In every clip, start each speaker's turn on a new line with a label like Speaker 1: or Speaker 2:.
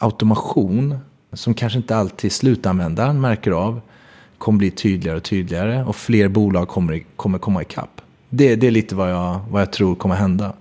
Speaker 1: automation som kanske inte alltid slutanvändaren märker av kommer bli tydligare och tydligare och fler bolag kommer, kommer komma ikapp. Det, det är lite vad jag, vad jag tror kommer hända.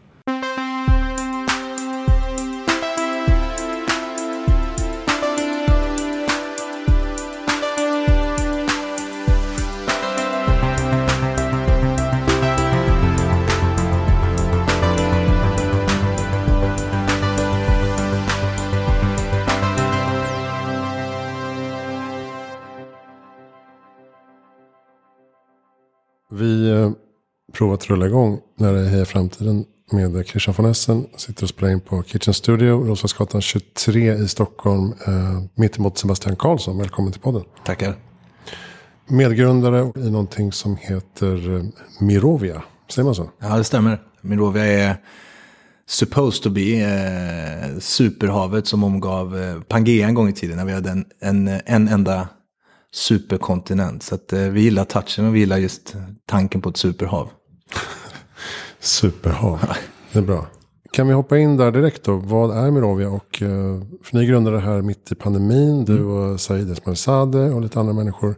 Speaker 2: Provar att rulla igång när det är Framtiden med Christian von Essen. Sitter och spelar in på Kitchen Studio, Roslagsgatan 23 i Stockholm. Eh, mittemot Sebastian Karlsson, välkommen till podden.
Speaker 1: Tackar.
Speaker 2: Medgrundare i någonting som heter eh, Mirovia, säger man så?
Speaker 1: Ja, det stämmer. Mirovia är supposed to be eh, superhavet som omgav eh, Pangea en gång i tiden när vi hade en, en, en enda superkontinent. Så att, eh, vi gillar touchen och vi gillar just tanken på ett superhav.
Speaker 2: Superhav, det är bra. Kan vi hoppa in där direkt då? Vad är Mirovia? Och, eh, för ni grundade det här mitt i pandemin. Du och Said Esmarzadeh och lite andra människor.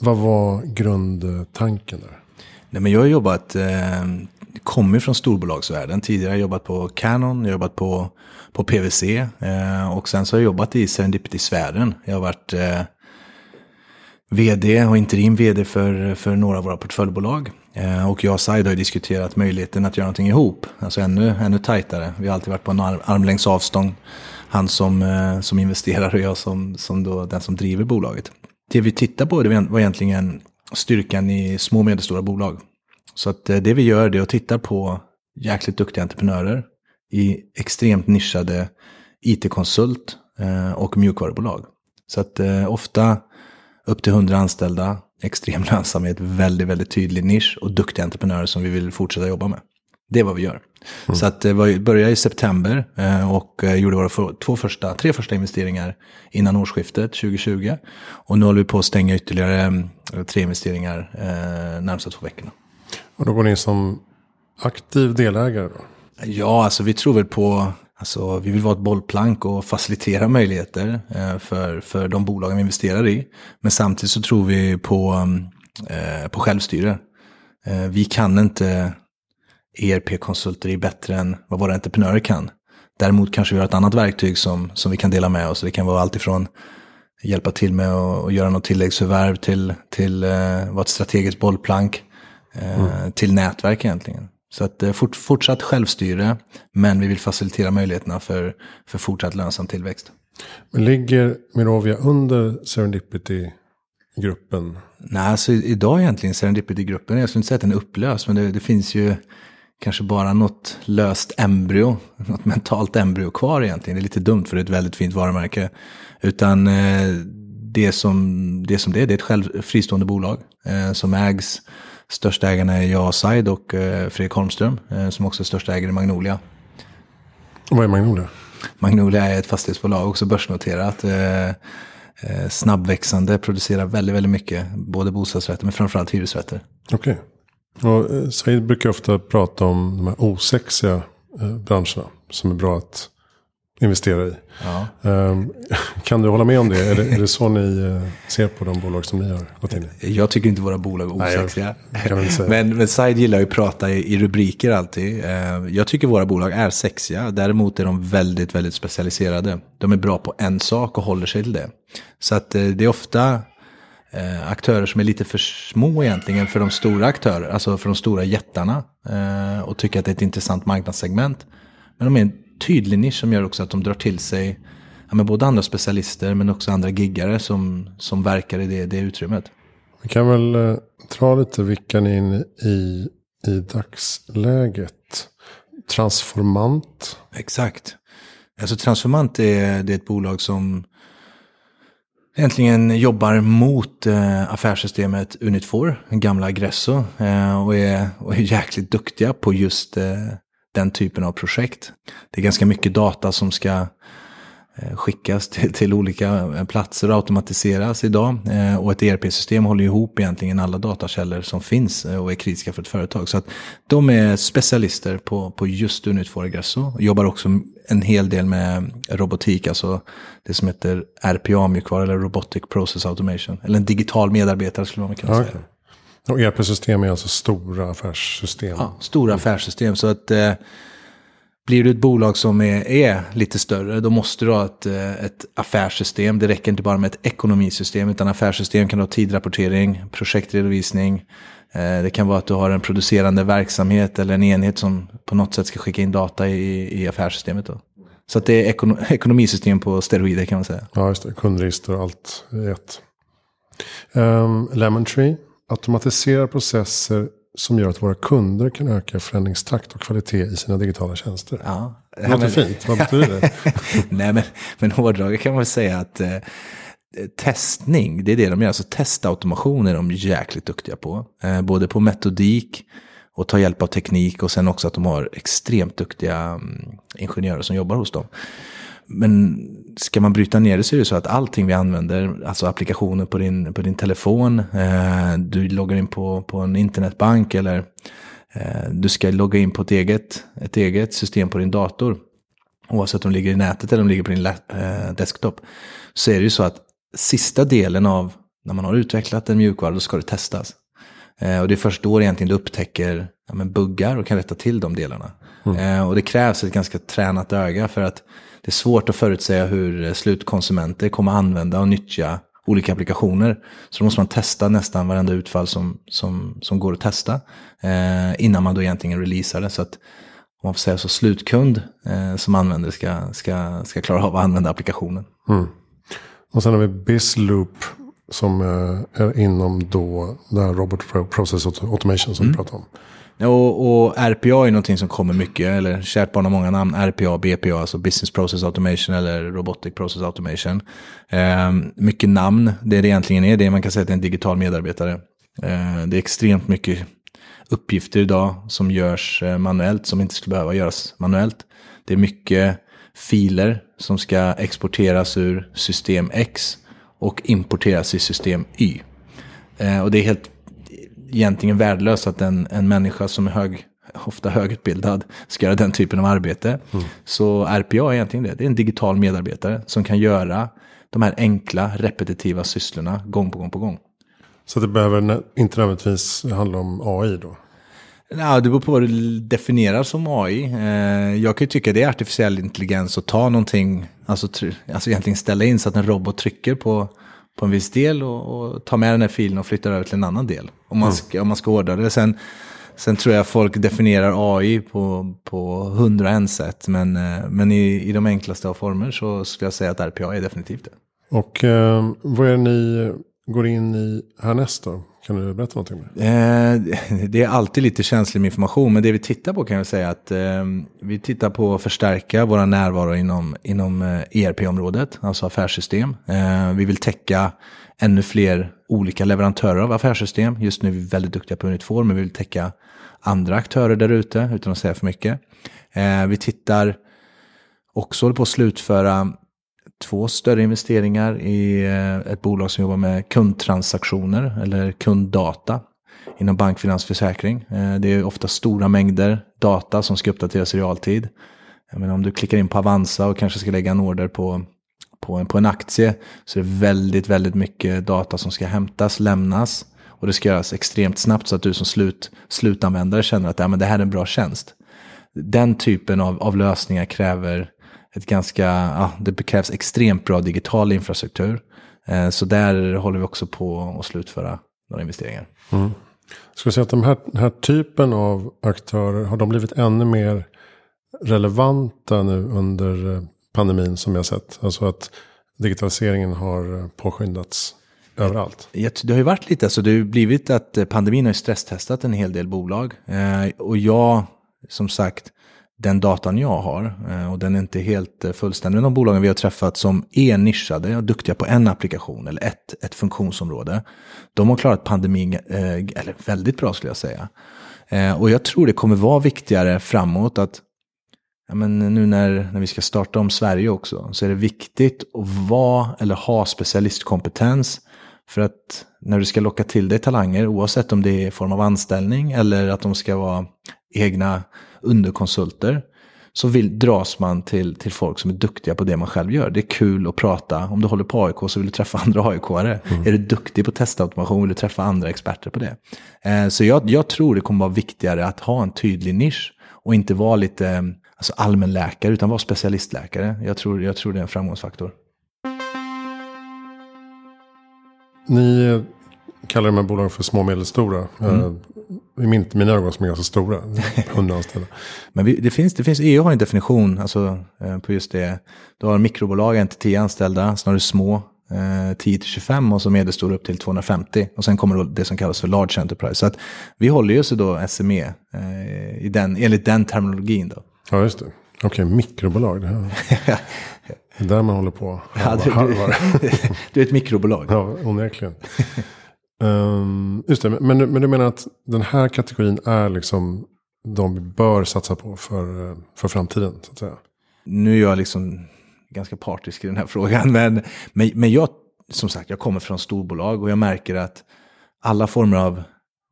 Speaker 2: Vad var grundtanken där?
Speaker 1: Nej, men jag har jobbat, eh, kommer från storbolagsvärlden. Tidigare har jag jobbat på Canon, jag har jobbat på, på PVC. Eh, och sen så har jag jobbat i Serendipity-sfären. Jag har varit eh, vd och interim vd för, för några av våra portföljbolag. Eh, och jag och Said har ju diskuterat möjligheten att göra någonting ihop. Alltså ännu, ännu tajtare. Vi har alltid varit på en armlängds avstånd. Han som, eh, som investerar och jag som, som då, den som driver bolaget. Det vi tittar på det var egentligen styrkan i små och medelstora bolag. Så att eh, det vi gör det är att titta på jäkligt duktiga entreprenörer i extremt nischade IT-konsult och mjukvarubolag. Så att ofta upp till 100 anställda, extrem lönsamhet, väldigt, väldigt tydlig nisch och duktiga entreprenörer som vi vill fortsätta jobba med. Det är vad vi gör. Mm. Så att vi började i september och gjorde våra två första, tre första investeringar innan årsskiftet 2020. Och nu håller vi på att stänga ytterligare tre investeringar eh, närmsta två veckorna.
Speaker 2: Och då går ni som aktiv delägare då?
Speaker 1: Ja, alltså vi tror väl på, alltså vi vill vara ett bollplank och facilitera möjligheter eh, för, för de bolagen vi investerar i. Men samtidigt så tror vi på, eh, på självstyre. Eh, vi kan inte ERP-konsulter är bättre än vad våra entreprenörer kan. Däremot kanske vi har ett annat verktyg som, som vi kan dela med oss. Det kan vara alltifrån hjälpa till med att göra något tilläggsförvärv till, till uh, vara ett strategiskt bollplank uh, mm. till nätverk egentligen. Så att uh, fort, fortsatt självstyre, men vi vill facilitera möjligheterna för, för fortsatt lönsam tillväxt.
Speaker 2: Men ligger Mirovia under Serendipity-gruppen?
Speaker 1: Nej, alltså idag egentligen Serendipity-gruppen, jag skulle inte säga att den är upplöst, men det, det finns ju kanske bara något löst embryo, något mentalt embryo kvar egentligen. Det är lite dumt för det är ett väldigt fint varumärke. Utan eh, det, som, det som det är, det är ett själv, fristående bolag eh, som ägs. Största ägarna är jag, Said och eh, Fredrik Holmström som också är största ägare i Magnolia.
Speaker 2: Vad är Magnolia?
Speaker 1: Magnolia är ett fastighetsbolag, också börsnoterat. snabbväxande, producerar väldigt, väldigt mycket. Både bostadsrätter men framförallt hyresrätter.
Speaker 2: Okej. Okay. Och Said brukar ofta prata om de här osexiga branscherna. Som är bra att investera i. Ja. Um, kan du hålla med om det? Är det, är det så ni uh, ser på de bolag som ni har gått in
Speaker 1: i? Jag tycker inte våra bolag är osexiga. men, men Said gillar ju att prata i, i rubriker alltid. Uh, jag tycker våra bolag är sexiga. Däremot är de väldigt, väldigt specialiserade. De är bra på en sak och håller sig till det. Så att uh, det är ofta Eh, aktörer som är lite för små egentligen för de stora aktörer, alltså för de stora jättarna. Eh, och tycker att det är ett intressant marknadssegment. Men de är tydlig nisch som gör också att de drar till sig ja, men både andra specialister men också andra giggare som, som verkar i det, det utrymmet.
Speaker 2: Vi kan väl eh, dra lite vilka ni är inne i i dagsläget. Transformant.
Speaker 1: Exakt. Alltså Transformant är, det är ett bolag som egentligen jobbar mot eh, affärssystemet Unit4, gamla Aggresso. Eh, och, är, och är jäkligt duktiga på just eh, den typen av projekt. Det är ganska mycket data som ska eh, skickas till, till olika platser och automatiseras idag. Och ett ERP-system håller ihop egentligen alla datakällor som finns och är kritiska för ett företag. Så att de är specialister på, på just Unit 4 Egresso. Jobbar också en hel del med robotik, alltså det som heter RPA-mjukvara eller Robotic Process Automation. Eller en digital medarbetare skulle man kunna säga.
Speaker 2: Och ERP-system är alltså stora affärssystem?
Speaker 1: Ja, stora affärssystem. Så att eh, blir du ett bolag som är, är, lite större, då måste du ha ett, eh, ett affärssystem. Det räcker inte bara med ett ekonomisystem, utan affärssystem kan ha tidrapportering, projektredovisning. Eh, det kan vara att du har en producerande verksamhet eller en enhet som på något sätt ska skicka in data i, i affärssystemet. Då. Så att det är ekono ekonomisystem på steroider kan man säga.
Speaker 2: Ja, just det. Kundregister och allt i ett. Um, Lemon Tree automatiserar processer som gör att våra kunder kan öka förändringstakt och kvalitet i sina digitala tjänster. Ja, det låter men, fint. Vad betyder det?
Speaker 1: Nej, men, men hårdraget kan man väl säga att eh, testning, det är det de gör. Alltså testautomation är de jäkligt duktiga på. Eh, både på metodik och ta hjälp av teknik och sen också att de har extremt duktiga um, ingenjörer som jobbar hos dem. Men ska man bryta ner det så är det så att allting vi använder, alltså applikationer på din, på din telefon, eh, du loggar in på, på en internetbank eller eh, du ska logga in på ett eget, ett eget system på din dator. Oavsett om de ligger i nätet eller om de ligger på din eh, desktop. Så är det ju så att sista delen av när man har utvecklat en mjukvara, då ska det testas. Eh, och det är först då egentligen du upptäcker ja, men buggar och kan rätta till de delarna. Mm. Eh, och det krävs ett ganska tränat öga för att det är svårt att förutsäga hur slutkonsumenter kommer använda och nyttja olika applikationer. Så då måste man testa nästan varenda utfall som, som, som går att testa eh, innan man då egentligen releasar det. Så att om man får säga så, slutkund eh, som använder ska, ska, ska klara av att använda applikationen. Mm.
Speaker 2: Och sen har vi BizLoop som eh, är inom då där Robot Process Automation som mm. vi pratade om.
Speaker 1: Och, och, RPA är någonting som kommer mycket, eller kärt barn har många namn. RPA, BPA, alltså Business Process Automation eller Robotic Process Automation. Eh, mycket namn, det det egentligen är, det man kan säga att det är en digital medarbetare. Eh, det är extremt mycket uppgifter idag som görs eh, manuellt, som inte skulle behöva göras manuellt. Det är mycket filer som ska exporteras ur system X och importeras i system Y. Eh, och det är helt egentligen värdelöst att en, en människa som är hög, ofta högutbildad ska göra den typen av arbete. Mm. Så RPA är egentligen det. Det är en digital medarbetare som kan göra de här enkla repetitiva sysslorna gång på gång på gång.
Speaker 2: Så det behöver inte nödvändigtvis handla om AI då?
Speaker 1: Ja, det beror på vad du definierar som AI. Eh, jag kan ju tycka det är artificiell intelligens att ta någonting, alltså, alltså egentligen ställa in så att en robot trycker på, på en viss del och, och tar med den här filen och flyttar över till en annan del. Om man mm. ska, om man ska ordna det. Sen, sen tror jag folk definierar AI på, på hundra en sätt. Men, eh, men i, i de enklaste av former så skulle jag säga att RPA är definitivt det.
Speaker 2: Och eh, vad är det ni går in i härnäst då? Kan du berätta någonting? Eh,
Speaker 1: det är alltid lite känslig med information, men det vi tittar på kan jag säga att eh, vi tittar på att förstärka våra närvaro inom, inom eh, ERP-området, alltså affärssystem. Eh, vi vill täcka ännu fler olika leverantörer av affärssystem. Just nu är vi väldigt duktiga på Unit 4, men vi vill täcka andra aktörer där ute utan att säga för mycket. Eh, vi tittar också på att slutföra två större investeringar i eh, ett bolag som jobbar med kundtransaktioner eller kunddata inom bankfinansförsäkring. Eh, det är ofta stora mängder data som ska uppdateras i realtid. Men om du klickar in på Avanza och kanske ska lägga en order på, på, en, på en aktie så är det väldigt, väldigt mycket data som ska hämtas, lämnas och det ska göras extremt snabbt så att du som slut, slutanvändare känner att ja, men det här är en bra tjänst. Den typen av, av lösningar kräver ett ganska, ja, det krävs extremt bra digital infrastruktur. Eh, så där håller vi också på att slutföra några investeringar. Mm.
Speaker 2: Ska vi säga att de här, den här typen av aktörer, har de blivit ännu mer relevanta nu under eh, pandemin som jag sett? Alltså att digitaliseringen har eh, påskyndats överallt.
Speaker 1: Det har ju varit lite, alltså det har blivit att pandemin har stresstestat en hel del bolag. Och jag, som sagt, den datan jag har, eh, och den är inte helt eh, fullständig, fullständig, de bolagen vi har träffat som är nischade och duktiga på en applikation eller ett, ett funktionsområde, de har klarat pandemin eh, eller väldigt bra skulle jag säga. Och jag tror det kommer vara viktigare framåt att ja, men nu när, när vi ska starta om Sverige också, så är det viktigt att vara eller ha specialistkompetens. För att när du ska locka till dig talanger, oavsett om det är i form av anställning eller att de ska vara egna underkonsulter, så vill, dras man till, till folk som är duktiga på det man själv gör. Det är kul att prata. Om du håller på AIK så vill du träffa andra AIK-are. Mm. Är du duktig på testautomation vill du träffa andra experter på det. Eh, så jag, jag tror det kommer vara viktigare att ha en tydlig nisch och inte vara lite alltså allmänläkare utan vara specialistläkare. Jag tror, jag tror det är en framgångsfaktor.
Speaker 2: Ni kallar de här bolagen för små och medelstora. Mm. Eh, I min, mina ögon som är ganska stora. 100 anställda.
Speaker 1: Men vi, det, finns, det finns, EU har en definition alltså, eh, på just det. Du har mikrobolag 1-10 anställda, snarare små. 10-25 eh, och så medelstora upp till 250. Och sen kommer då det som kallas för large enterprise. Så att vi håller ju oss då SME i den, enligt den terminologin. Då.
Speaker 2: Ja, just det. Okej, okay, mikrobolag. Det, här. det är där man håller på. Ja, du,
Speaker 1: du, du är ett mikrobolag.
Speaker 2: Ja, onekligen um, just det, men, men du menar att den här kategorin är liksom de vi bör satsa på för, för framtiden? Så att säga.
Speaker 1: Nu är jag liksom ganska partisk i den här frågan. Men, men, men jag, som sagt, jag kommer från storbolag och jag märker att alla former av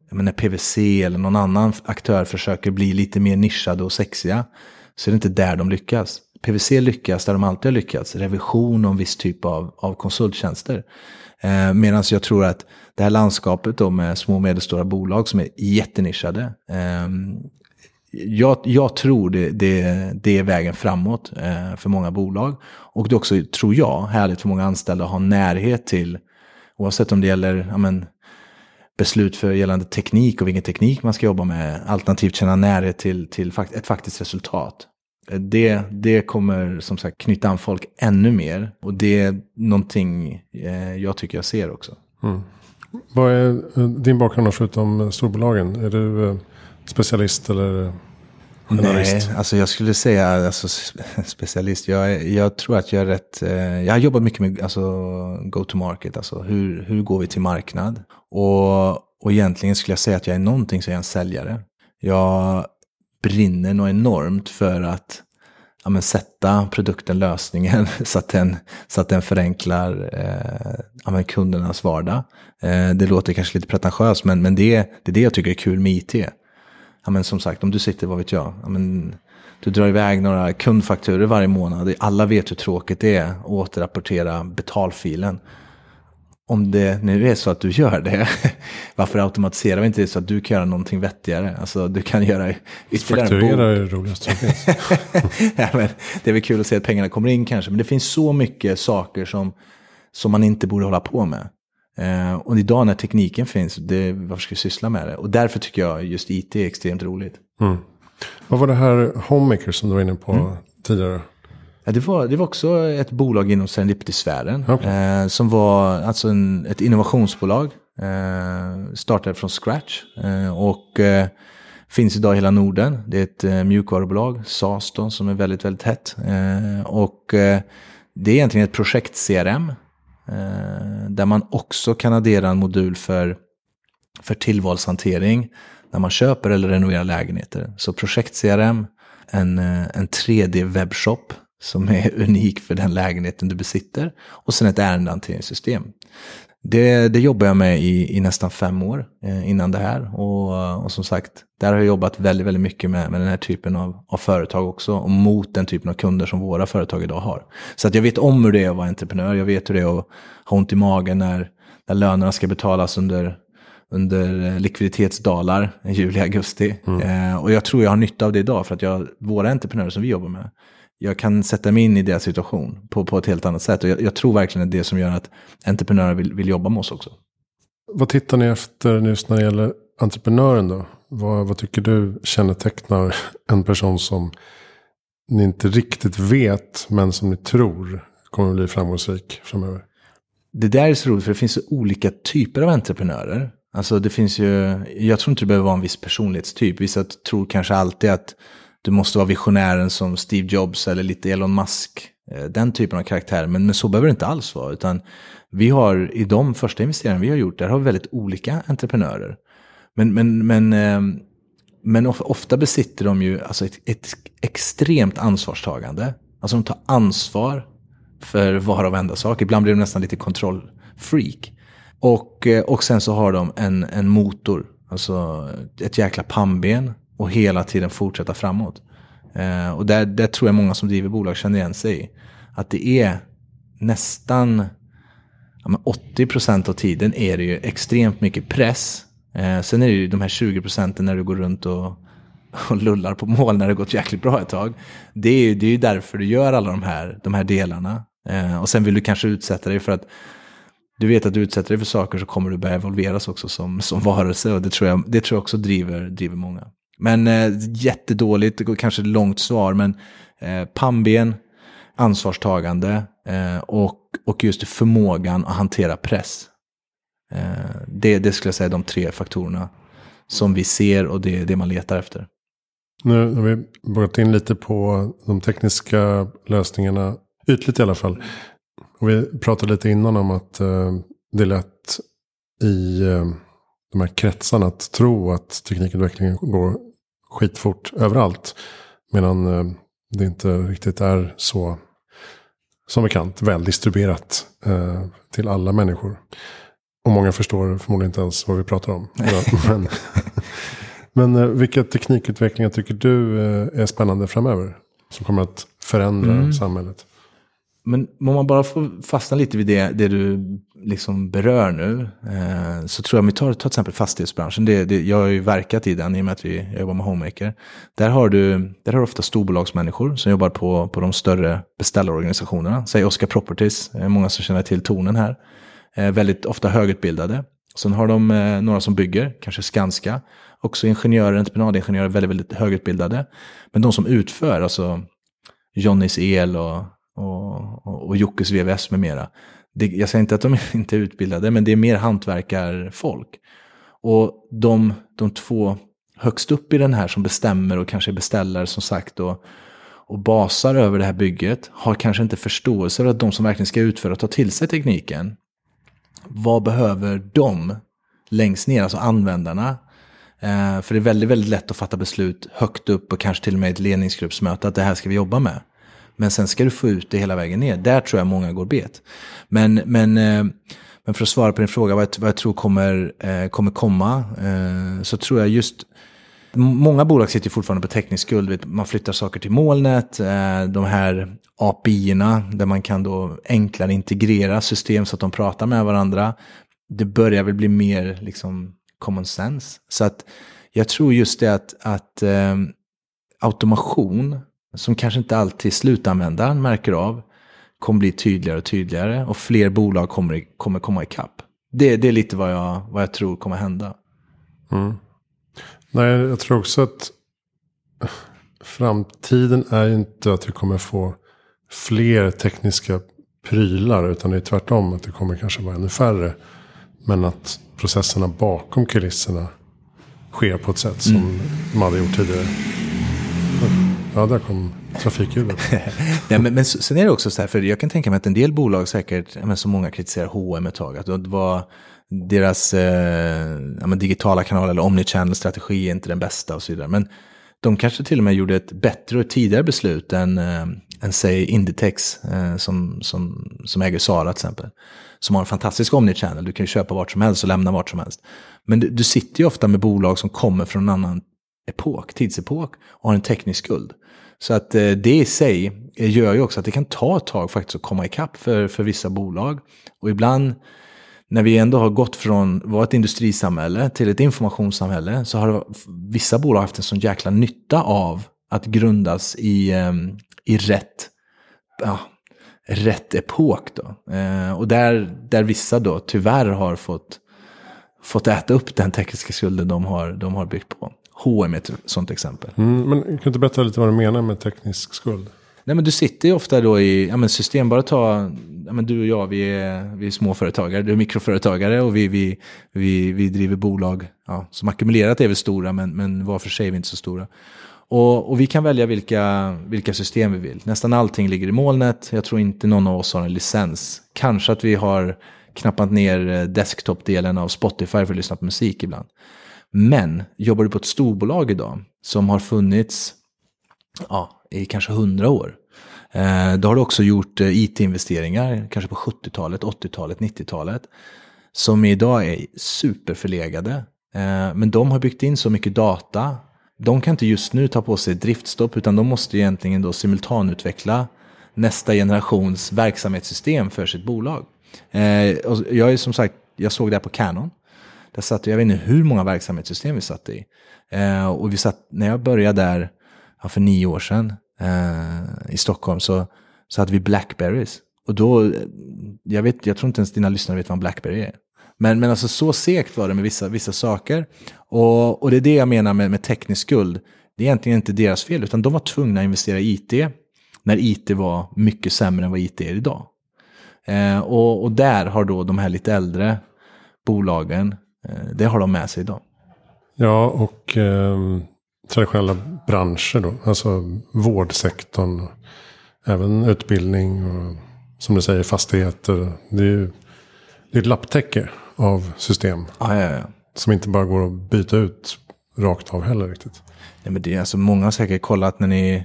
Speaker 1: jag menar, PVC eller någon annan aktör försöker bli lite mer nischade och sexiga, så är det inte där de lyckas. PVC lyckas där de alltid har lyckats, revision och en viss typ av, av konsulttjänster. Eh, Medan jag tror att det här landskapet då med små och medelstora bolag som är jättenischade, eh, jag, jag, tror det, det, det, är vägen framåt eh, för många bolag. Och det är också, tror jag, härligt för många anställda att ha närhet till, oavsett om det gäller ja, men, beslut för gällande teknik och vilken teknik man ska jobba med, alternativt känna närhet till, till ett faktiskt resultat. Det, det kommer som sagt knyta an folk ännu mer och det är någonting eh, jag tycker jag ser också. Mm.
Speaker 2: Vad är eh, din bakgrund förutom storbolagen? Är du eh, specialist eller
Speaker 1: Generalist. Nej, alltså jag skulle säga alltså, specialist. Jag, jag tror att jag är rätt... Jag har jobbat mycket med alltså, go-to-market. Alltså hur, hur går vi till marknad? Och, och egentligen skulle jag säga att jag är någonting så är en säljare. Jag brinner nog enormt för att ja, men, sätta produkten, lösningen, så att den, så att den förenklar eh, ja, men, kundernas vardag. Eh, det låter kanske lite pretentiöst, men, men det, det är det jag tycker är kul med IT ja, men som sagt, om du sitter, vad vet jag, ja, men, du drar iväg några kundfakturer varje månad. Alla vet hur tråkigt det är att återrapportera betalfilen. Om det nu är så att du gör det, varför automatiserar vi inte det så att du kan göra någonting vettigare? Alltså du kan göra
Speaker 2: ytterligare Fakturera är det roligaste som finns.
Speaker 1: ja, men det är väl kul att se att pengarna kommer in kanske, men det finns så mycket saker som, som man inte borde hålla på med. Eh, och idag när tekniken finns, det, varför ska vi syssla med det? Och därför tycker jag just IT är extremt roligt. Mm.
Speaker 2: Vad var det här Homemaker som du var inne på mm. tidigare?
Speaker 1: Det, var, det var också ett bolag inom Serendipity-sfären. Okay. Eh, som var alltså en, ett innovationsbolag. Eh, startade från scratch. Eh, och eh, finns idag i hela Norden. Det är ett eh, mjukvarubolag, SAS då, som är väldigt, väldigt hett. Eh, och det är egentligen ett projekt-CRM Eh, där man också kan addera en modul för, för tillvalshantering när man köper eller renoverar lägenheter. Så projekt-CRM, en, eh, en 3D-webbshop som är unik för den lägenheten du besitter och sen ett ärendehanteringssystem. Det, det jobbar jag med i, i nästan fem år eh, innan det här. Och, och, som sagt, där har jag jobbat väldigt, väldigt mycket med, med den här typen av, av företag också. Och mot den typen av kunder som våra företag idag har. Så att jag vet om hur det är att vara entreprenör. Jag vet hur det är att ha ont i magen när, när lönerna ska betalas under, under eh, likviditetsdalar i juli, augusti. Mm. Eh, och jag tror jag har nytta av det idag. För att jag, våra entreprenörer som vi jobbar med, jag kan sätta mig in i deras situation på, på ett helt annat sätt. Och jag, jag tror verkligen att det är det som gör att entreprenörer vill, vill jobba med oss också.
Speaker 2: Vad tittar ni efter just när det gäller entreprenören då? Vad, vad tycker du kännetecknar en person som ni inte riktigt vet men som ni tror kommer att bli framgångsrik framöver?
Speaker 1: Det där är så roligt för det finns så olika typer av entreprenörer. Alltså det finns ju, jag tror inte det behöver vara en viss personlighetstyp. Vissa tror kanske alltid att du måste vara visionären som Steve Jobs eller lite Elon Musk. Eh, den typen av karaktär. Men, men så behöver det inte alls vara. Utan vi har i de första investeringarna vi har gjort, där har vi väldigt olika entreprenörer. Men, men, men, eh, Men ofta besitter de ju alltså ett, ett extremt ansvarstagande. Alltså de tar ansvar för var och varenda sak. Ibland blir de nästan lite kontrollfreak. Och, eh, och sen så har de en, en motor, alltså ett jäkla pannben och hela tiden fortsätta framåt. Eh, och där, där tror jag många som driver bolag känner igen sig i. Att det är nästan ja, 80% av tiden är det ju extremt mycket press. Eh, sen är det ju de här 20% när du går runt och, och lullar på mål när det gått jäkligt bra ett tag. Det är ju det är därför du gör alla de här, de här delarna. Eh, och sen vill du kanske utsätta dig för att du vet att du utsätter dig för saker så kommer du börja evolveras också som, som varelse. Och det tror jag, det tror jag också driver, driver många. Men eh, jättedåligt, kanske långt svar, men eh, pannben, ansvarstagande eh, och, och just förmågan att hantera press. Eh, det, det skulle jag säga är de tre faktorerna som vi ser och det är det man letar efter.
Speaker 2: Nu har vi gått in lite på de tekniska lösningarna, ytligt i alla fall. Och vi pratade lite innan om att eh, det är lätt i eh, de här kretsarna att tro att teknikutvecklingen går skitfort överallt. Medan eh, det inte riktigt är så, som bekant, väl distribuerat eh, till alla människor. Och många förstår förmodligen inte ens vad vi pratar om. men men eh, vilka teknikutvecklingar tycker du är spännande framöver? Som kommer att förändra mm. samhället?
Speaker 1: Men om man bara får fastna lite vid det, det du liksom berör nu. Eh, så tror jag, om vi tar, tar till exempel fastighetsbranschen. Det, det, jag har ju verkat i den i och med att vi, jag jobbar med Homemaker. Där har du, där har du ofta storbolagsmänniskor som jobbar på, på de större beställarorganisationerna. Säg Oscar Properties, eh, många som känner till tonen här. Eh, väldigt ofta högutbildade. Sen har de eh, några som bygger, kanske Skanska. Också ingenjörer, entreprenadingenjörer, väldigt, väldigt högutbildade. Men de som utför, alltså Johnnys El och och, och, och Jockes VVS med mera. Det, jag säger inte att de inte är utbildade, men det är mer hantverkarfolk. Och de, de två högst upp i den här som bestämmer och kanske beställer, beställare som sagt och, och basar över det här bygget har kanske inte förståelse för att de som verkligen ska utföra och ta till sig tekniken, vad behöver de längst ner, alltså användarna? Eh, för det är väldigt, väldigt lätt att fatta beslut högt upp och kanske till och med i ett ledningsgruppsmöte att det här ska vi jobba med. Men sen ska du få ut det hela vägen ner. Där tror jag många går bet. Men, men, eh, men för att svara på din fråga, vad jag, vad jag tror kommer, eh, kommer komma, eh, så tror jag just Många bolag sitter fortfarande på teknisk skuld. Man flyttar saker till molnet. De här API-erna där man kan då enklare integrera system så att de pratar med varandra. Det börjar väl bli mer liksom common sense. Så att jag tror just det att, att automation som kanske inte alltid slutanvändaren märker av, kommer bli tydligare och tydligare och fler bolag kommer, kommer komma ikapp. Det, det är lite vad jag, vad jag tror kommer hända.
Speaker 2: Mm. Nej, jag tror också att framtiden är inte att vi kommer få fler tekniska prylar. Utan det är tvärtom att det kommer kanske vara ännu färre. Men att processerna bakom kulisserna sker på ett sätt som mm. de hade gjort tidigare. Ja, där kom trafikljudet.
Speaker 1: Nej, men, men sen är det också så här, för jag kan tänka mig att en del bolag säkert, men som många kritiserar H&M ett tag, att det var deras eh, ja, digitala kanal eller omnichannel-strategi är inte den bästa och så vidare. Men de kanske till och med gjorde ett bättre och tidigare beslut än, eh, än säg Inditex eh, som, som, som äger Sara till exempel. Som har en fantastisk omnichannel, du kan ju köpa vart som helst och lämna vart som helst. Men du, du sitter ju ofta med bolag som kommer från en annan epok, tidsepok och har en teknisk skuld. Så att eh, det i sig eh, gör ju också att det kan ta ett tag faktiskt att komma ikapp för, för vissa bolag. Och ibland när vi ändå har gått från att vara ett industrisamhälle till ett informationssamhälle så har vissa bolag haft en sån jäkla nytta av att grundas i, ehm, i rätt, ja, rätt epok. Då. Eh, och där, där vissa då tyvärr har fått, fått äta upp den tekniska skulden de har, de har byggt på. H&M är ett sånt exempel.
Speaker 2: Mm, men kan du inte berätta lite vad du menar med teknisk skuld?
Speaker 1: Nej, men du sitter ju ofta då i ja, men system. Bara ta, ja, men du och jag, vi är, vi är småföretagare, du är mikroföretagare och vi, vi, vi, vi driver bolag ja, som ackumulerat är vi stora, men, men var för sig är vi inte så stora. Och, och, vi kan välja vilka, vilka system vi vill. Nästan allting ligger i molnet. Jag tror inte någon av oss har en licens. Kanske att vi har knappat ner desktop-delen av Spotify för att lyssna på musik ibland. Men jobbar du på ett storbolag idag som har funnits ja, i kanske hundra år. Eh, då har du också gjort eh, it-investeringar, kanske på 70-talet, 80-talet, 90-talet. Som idag är superförlegade. Eh, men de har byggt in så mycket data. De kan inte just nu ta på sig driftstopp utan de måste egentligen då simultanutveckla nästa generations verksamhetssystem för sitt bolag. Jag är som sagt, jag såg det här på Canon. Där satt, jag vet inte hur många verksamhetssystem vi satt i. Eh, och vi satt, när jag började där ja, för nio år sedan eh, i Stockholm så, så hade vi Blackberries. Och då, eh, jag, vet, jag tror inte ens dina lyssnare vet vad en Blackberry är. Men, men alltså så segt var det med vissa, vissa saker. Och, och det är det jag menar med, med teknisk skuld. Det är egentligen inte deras fel, utan de var tvungna att investera i IT när IT var mycket sämre än vad IT är idag. Eh, och, och, där har då de här lite äldre bolagen, det har de med sig idag.
Speaker 2: Ja, och eh, traditionella branscher då, alltså vårdsektorn, även utbildning och som du säger fastigheter. Det är ju det är ett lapptäcke av system.
Speaker 1: Ah, ja, ja.
Speaker 2: Som inte bara går att byta ut rakt av heller riktigt.
Speaker 1: Nej, men det är alltså, många har säkert kollat när ni,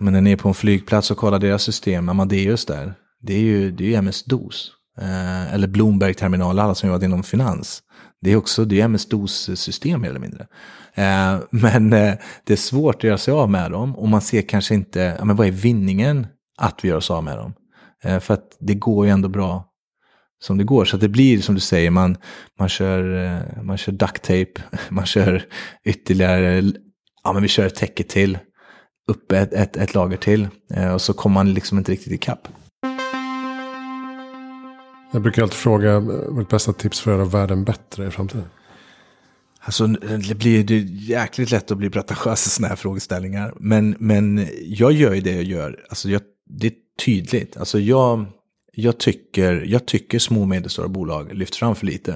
Speaker 1: när ni är på en flygplats och kollar deras system, Amadeus där. Det är ju, det är MS-DOS. Eh, eller Bloomberg-terminal, alla som jobbat inom finans. Det är också det är MS-DOS-system eh, mer eller mindre. Eh, men eh, det är svårt att göra sig av med dem och man ser kanske inte, ja, men vad är vinningen att vi gör oss av med dem? Eh, för att det går ju ändå bra som det går. Så det blir som du säger, man, man, kör, eh, man kör duct tape, man kör ytterligare, ja men vi kör ett täcke till, upp ett, ett, ett lager till eh, och så kommer man liksom inte riktigt ikapp.
Speaker 2: Jag brukar alltid fråga eh, vårt bästa tips för att göra världen bättre i framtiden.
Speaker 1: Alltså det blir ju jäkligt lätt att bli pretentiös i sådana här frågeställningar. Men, men jag gör ju det jag gör. Alltså jag, det är tydligt. Alltså jag, jag, tycker, jag tycker små och medelstora bolag lyfts fram för lite.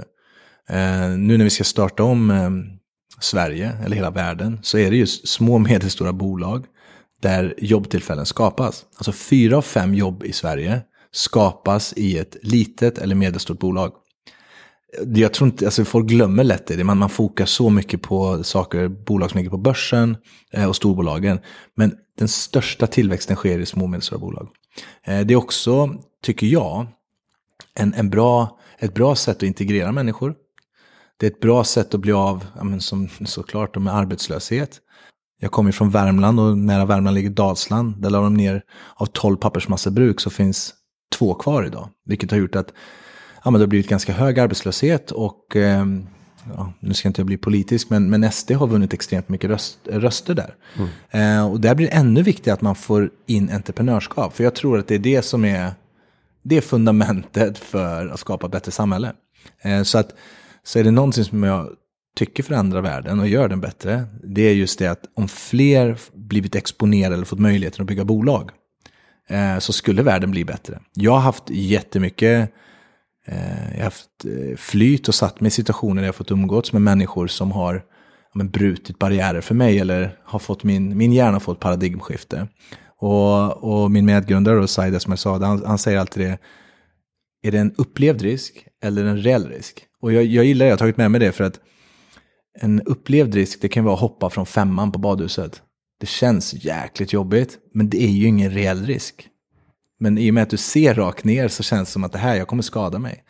Speaker 1: Eh, nu när vi ska starta om eh, Sverige, eller hela världen, så är det just små och medelstora bolag där jobbtillfällen skapas. Alltså fyra av fem jobb i Sverige skapas i ett litet eller medelstort bolag. Jag tror inte, alltså folk glömmer lätt det, man, man fokar så mycket på saker, bolag som ligger på börsen eh, och storbolagen. Men den största tillväxten sker i små och medelstora bolag. Eh, det är också, tycker jag, en, en bra, ett bra sätt att integrera människor. Det är ett bra sätt att bli av, ja, men som, såklart, med arbetslöshet. Jag kommer från Värmland och nära Värmland ligger Dalsland. Där la de ner, av 12 pappersmassebruk så finns två kvar idag. Vilket har gjort att ja, men det har blivit ganska hög arbetslöshet och eh, ja, nu ska inte jag bli politisk, men, men SD har vunnit extremt mycket röst, röster där. Mm. Eh, och där blir det ännu viktigare att man får in entreprenörskap. För jag tror att det är det som är, det är fundamentet för att skapa ett bättre samhälle. Eh, så, att, så är det någonting som jag tycker förändrar världen och gör den bättre, det är just det att om fler blivit exponerade eller fått möjligheten att bygga bolag, Eh, så skulle världen bli bättre. Jag har haft jättemycket Eh, jag har haft eh, flyt och satt mig i situationer där jag fått umgås med människor som har men, brutit barriärer för mig eller har fått min, min hjärna fått paradigmskifte. Och, och min medgrundare, Saida, som jag sa, han, han, säger alltid det. Är det en upplevd risk eller en reell risk? Och jag, jag gillar det, jag har tagit med mig det för att en upplevd risk, det kan vara att hoppa från femman på badhuset. Det känns jäkligt jobbigt, men det är ju ingen reell risk. Men i och med att du ser rakt ner så känns det som att det här, jag kommer skada mig.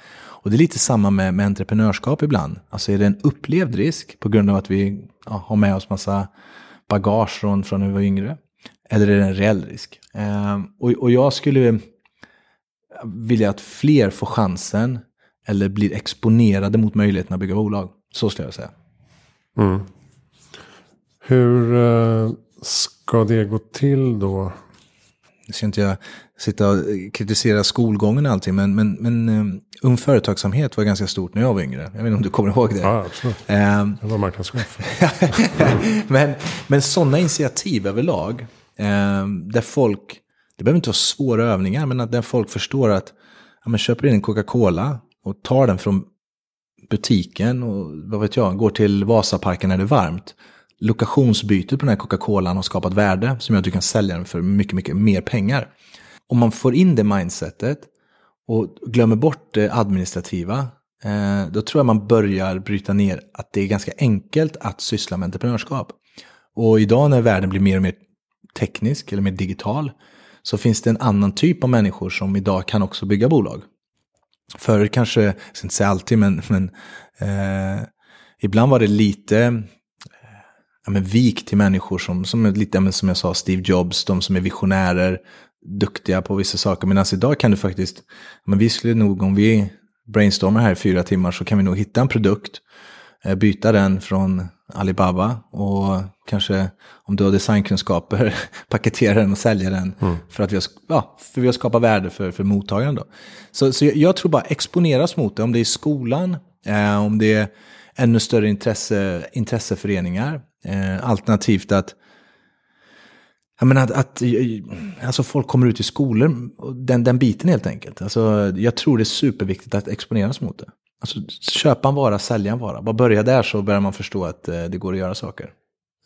Speaker 1: Och det är lite samma med, med entreprenörskap ibland. Alltså är det en upplevd risk på grund av att vi ja, har med oss massa bagage från, från när vi var yngre? Eller är det en reell risk? Eh, och, och jag skulle vilja att fler får chansen eller blir exponerade mot möjligheten att bygga bolag. Så skulle jag säga.
Speaker 2: Mm. Hur Eh ska det gå till då?
Speaker 1: Nu ska inte jag sitta och kritisera skolgången och allting, men, men, men um, Ung Företagsamhet var ganska stort när jag var yngre. Jag vet inte om du kommer ihåg det?
Speaker 2: Ja, absolut. Um, jag var marknadschef.
Speaker 1: men men sådana initiativ överlag, um, där folk, det behöver inte vara svåra övningar, men att där folk förstår att ja, men köper in en Coca-Cola och tar den från butiken och vad vet jag, går till Vasaparken när det är varmt lokationsbytet på den här Coca-Colan har skapat värde som gör att du kan sälja den för mycket, mycket mer pengar. Om man får in det mindsetet och glömmer bort det administrativa eh, då tror jag man börjar bryta ner att det är ganska enkelt att syssla med entreprenörskap. Och idag när världen blir mer och mer teknisk eller mer digital så finns det en annan typ av människor som idag kan också bygga bolag. Förr kanske, jag ska inte säga alltid, men, men eh, ibland var det lite ja, men vik till människor som, som är lite, som jag sa, Steve Jobs, de som är visionärer, duktiga på vissa saker. Medan idag kan du faktiskt, men vi skulle nog, om vi brainstormar här i fyra timmar så kan vi nog hitta en produkt, eh, byta den från Alibaba och kanske om du har designkunskaper paketera den och sälja den mm. för att vi har, ja, för vi har skapat värde för, för mottagaren. Då. Så, så jag, jag tror bara exponeras mot det, om det är skolan, eh, om det är ännu större intresse, intresseföreningar, eh, alternativt att jag menar att, att alltså folk kommer ut i skolor, den, den biten helt enkelt. Alltså, jag tror det är superviktigt att exponeras mot det. Alltså, köpa en vara, sälja en vara. Bara börja där så börjar man förstå att eh, det går att göra saker.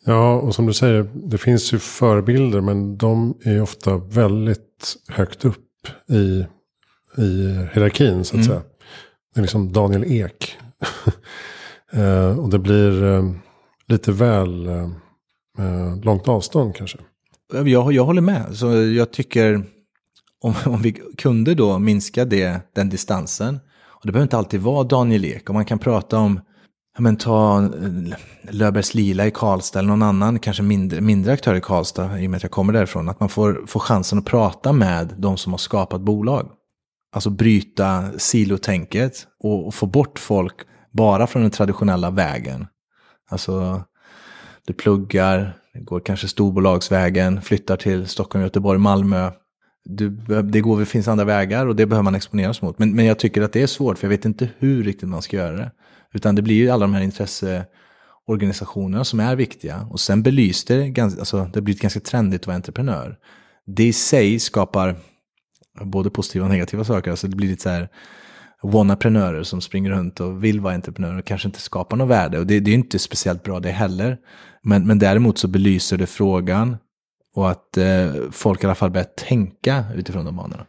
Speaker 2: Ja, och som du säger, det finns ju förebilder men de är ofta väldigt högt upp i, i hierarkin så att mm. säga. Det är liksom Daniel Ek. eh, och det blir eh, lite väl eh, eh, långt avstånd kanske.
Speaker 1: Eh, jag, jag håller med. Så jag tycker om, om vi kunde då minska det, den distansen. Och det behöver inte alltid vara Daniel Ek. Och man kan prata om, men ta Löbers Löfbergs Lila i Karlstad eller någon annan, kanske mindre, mindre aktör i Karlstad, i och med att jag kommer därifrån. Att man får, får chansen att prata med de som har skapat bolag. Alltså bryta silotänket och, och få bort folk bara från den traditionella vägen. Alltså, du pluggar, går kanske storbolagsvägen, flyttar till Stockholm, Göteborg, Malmö. Du, det går, det finns andra vägar och det behöver man exponeras mot. Men, men jag tycker att det är svårt, för jag vet inte hur riktigt man ska göra det. Utan det blir ju alla de här intresseorganisationerna som är viktiga. Och sen belyst det, ganska, alltså, det blir ganska trendigt att vara entreprenör. Det i sig skapar både positiva och negativa saker. Alltså det blir lite så här wannaprenörer som springer runt och vill vara entreprenörer och kanske inte skapar något värde. Och det, det är inte speciellt bra det heller. Men, men däremot så belyser det frågan och att eh, folk i alla fall börjar tänka utifrån de banorna.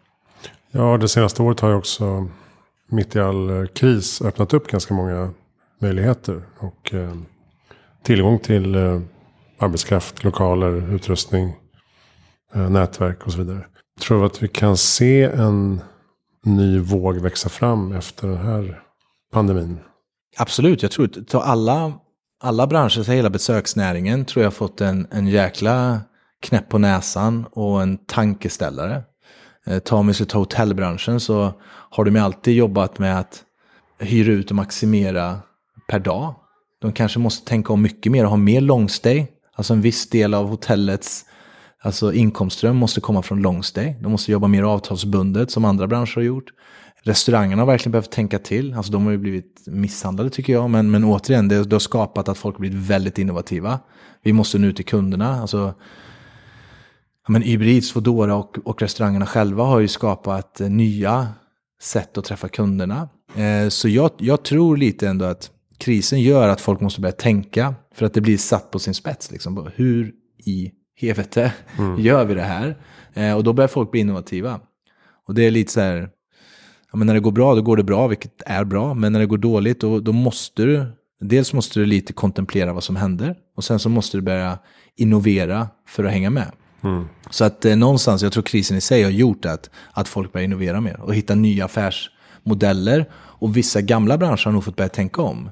Speaker 2: Ja, det senaste året har ju också mitt i all eh, kris öppnat upp ganska många möjligheter. Och eh, tillgång till eh, arbetskraft, lokaler, utrustning, eh, nätverk och så vidare. Jag tror att vi kan se en ny våg växa fram efter den här pandemin?
Speaker 1: Absolut, jag tror att alla, alla branscher, hela besöksnäringen tror jag fått en, en jäkla knäpp på näsan och en tankeställare. Eh, ta tar vi ta hotellbranschen så har de ju alltid jobbat med att hyra ut och maximera per dag. De kanske måste tänka om mycket mer och ha mer longstay. Alltså en viss del av hotellets Alltså inkomstström måste komma från långsteg. De måste jobba mer avtalsbundet som andra branscher har gjort. Restaurangerna har verkligen behövt tänka till. Alltså de har ju blivit misshandlade tycker jag. Men, men återigen, det, det har skapat att folk har blivit väldigt innovativa. Vi måste nu till kunderna. Alltså, men Uber Eats, Foodora och, och restaurangerna själva har ju skapat eh, nya sätt att träffa kunderna. Eh, så jag, jag tror lite ändå att krisen gör att folk måste börja tänka. För att det blir satt på sin spets. Liksom. Hur i helvete, mm. gör vi det här? Eh, och då börjar folk bli innovativa. Och det är lite så här, ja, men när det går bra, då går det bra, vilket är bra. Men när det går dåligt, då, då måste du, dels måste du lite kontemplera vad som händer. Och sen så måste du börja innovera för att hänga med. Mm. Så att eh, någonstans, jag tror krisen i sig har gjort att, att folk börjar innovera mer och hitta nya affärsmodeller. Och vissa gamla branscher har nog fått börja tänka om.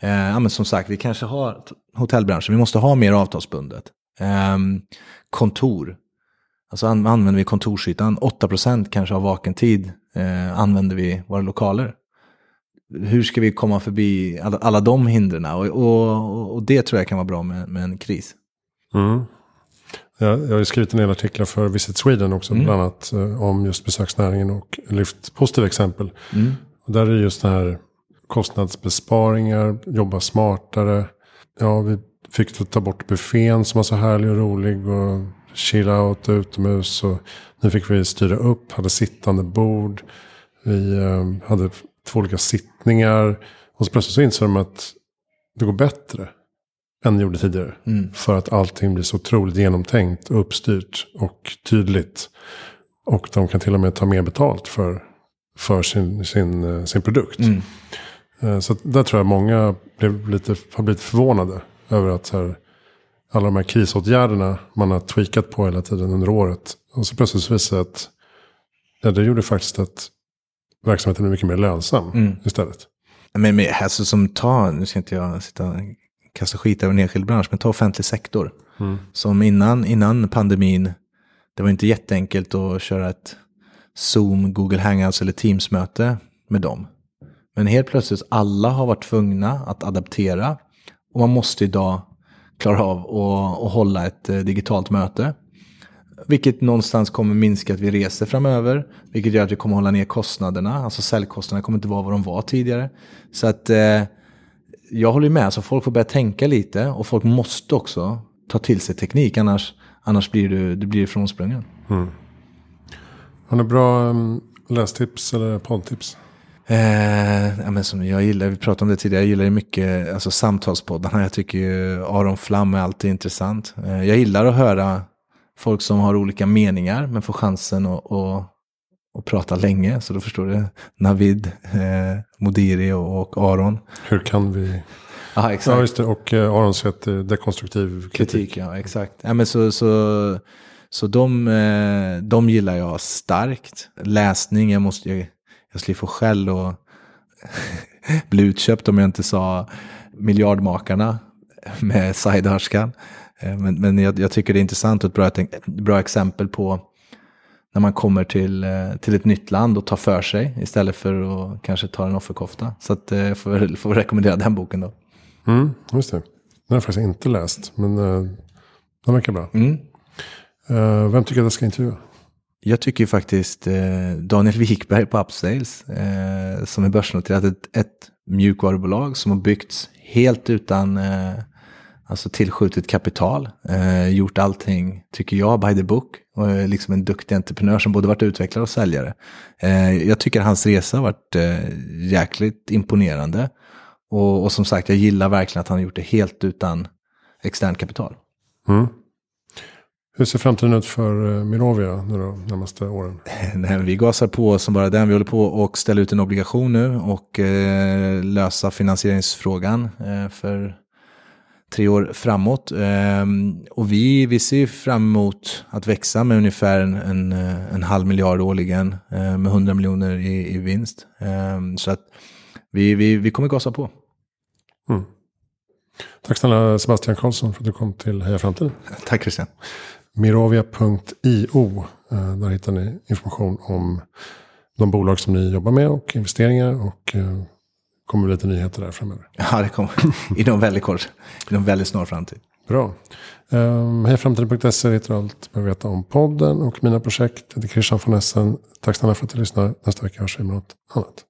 Speaker 1: Eh, ja, men som sagt, vi kanske har hotellbranschen, vi måste ha mer avtalsbundet. Um, kontor. Alltså an använder vi kontorsytan, 8% kanske av vaken tid eh, använder vi våra lokaler. Hur ska vi komma förbi alla, alla de hindren? Och, och, och, det tror jag kan vara bra med, med en kris.
Speaker 2: Mm. Jag, jag har skrivit en del artiklar för Visit Sweden också, mm. bland annat eh, om just besöksnäringen och lyft positiva exempel. Mm. Och där är just det här kostnadsbesparingar, jobba smartare. Ja, vi fick ta bort buffén som var så härlig och rolig. Och chilla out utomhus. Och nu fick vi styra upp, hade sittande bord. Vi eh, hade två olika sittningar. Och så plötsligt så insåg de att det går bättre än det gjorde tidigare. Mm. För att allting blir så otroligt genomtänkt uppstyrt och tydligt. Och de kan till och med ta mer betalt för för sin, sin, sin produkt. Mm. Så där tror jag många blev lite, har blivit förvånade över att här, alla de här krisåtgärderna man har tweakat på hela tiden under året. Och så plötsligt visar det att ja, det gjorde faktiskt att verksamheten blev mycket mer lönsam mm. istället.
Speaker 1: Men, men alltså som ta, nu ska inte jag sitta och kasta skit över en enskild bransch, men ta offentlig sektor. Mm. Som innan, innan pandemin, det var inte jätteenkelt att köra ett Zoom, Google Hangouts eller Teams-möte med dem. Men helt plötsligt, alla har varit tvungna att adaptera. Och man måste idag klara av att, att hålla ett eh, digitalt möte. Vilket någonstans kommer minska att vi reser framöver. Vilket gör att vi kommer hålla ner kostnaderna. Alltså säljkostnaderna kommer inte vara vad de var tidigare. Så att eh, jag håller med. Så folk får börja tänka lite. Och folk måste också ta till sig teknik. Annars, annars blir du, du blir frånsprungen. Mm.
Speaker 2: Har ni bra um, lästips eller poddtips?
Speaker 1: Eh, ja, men som jag gillar, vi pratade om det tidigare, jag gillar ju mycket alltså, samtalspoddarna. Jag tycker ju Aron Flam är alltid intressant. Eh, jag gillar att höra folk som har olika meningar men får chansen att, att, att prata länge. Så då förstår du Navid, eh, Modiri och, och, Aron.
Speaker 2: Hur kan vi...
Speaker 1: Aha, exakt.
Speaker 2: Ja, just det. Och eh, Aron säger dekonstruktiv kritik. kritik.
Speaker 1: Ja, exakt. Ja, men så, så, så de, eh, de gillar jag starkt. Läsning, jag måste... Jag, jag skulle få skäll och bli utköpt om jag inte sa Miljardmakarna med Said Harskan. Eh, men, men jag, jag, tycker det är intressant och ett bra, ett bra exempel på när man kommer till, eh, till ett nytt land och tar för sig istället för att kanske ta en offerkofta. Så att, jag eh, får, får rekommendera den boken då.
Speaker 2: Mm, just det. Den har jag faktiskt inte läst, men den verkar bra. Mm. Vem tycker att jag ska intervjua?
Speaker 1: Jag tycker faktiskt eh, Daniel Wikberg på Upsales, eh, som är börsnoterat, ett, ett mjukvarubolag som har byggts helt utan eh, Alltså tillskjutet kapital, eh, gjort allting, tycker jag, by the book. Och är liksom en duktig entreprenör som både varit utvecklare och säljare. Eh, jag tycker hans resa har varit eh, jäkligt imponerande. Och, och, som sagt, jag gillar verkligen att han har gjort det helt utan externt kapital. Mm.
Speaker 2: Hur ser framtiden ut för eh, Mirovia nu de närmaste åren?
Speaker 1: Nej, vi gasar på som bara den. Vi håller på och ställa ut en obligation nu och eh, lösa finansieringsfrågan eh, för tre år framåt. Ehm, och vi, vi ser fram emot att växa med ungefär en, en, en halv miljard årligen eh, med 100 miljoner i, i vinst. Ehm, så att vi, vi, vi kommer gasa på. Mm.
Speaker 2: Tack snälla Sebastian Karlsson för att du kom till Heja Framtiden.
Speaker 1: Tack Christian.
Speaker 2: Mirovia.io. Eh, där hittar ni information om de bolag som ni jobbar med och investeringar och eh, kommer lite nyheter där framöver.
Speaker 1: Ja, det kommer. Inom väldigt kort. Inom väldigt snar framtid.
Speaker 2: Bra. Um, Hejframtiden.se hittar allt du veta om podden och mina projekt. Det är Christian von Essen. Tack snälla för att du lyssnar. Nästa vecka hörs vi med något annat.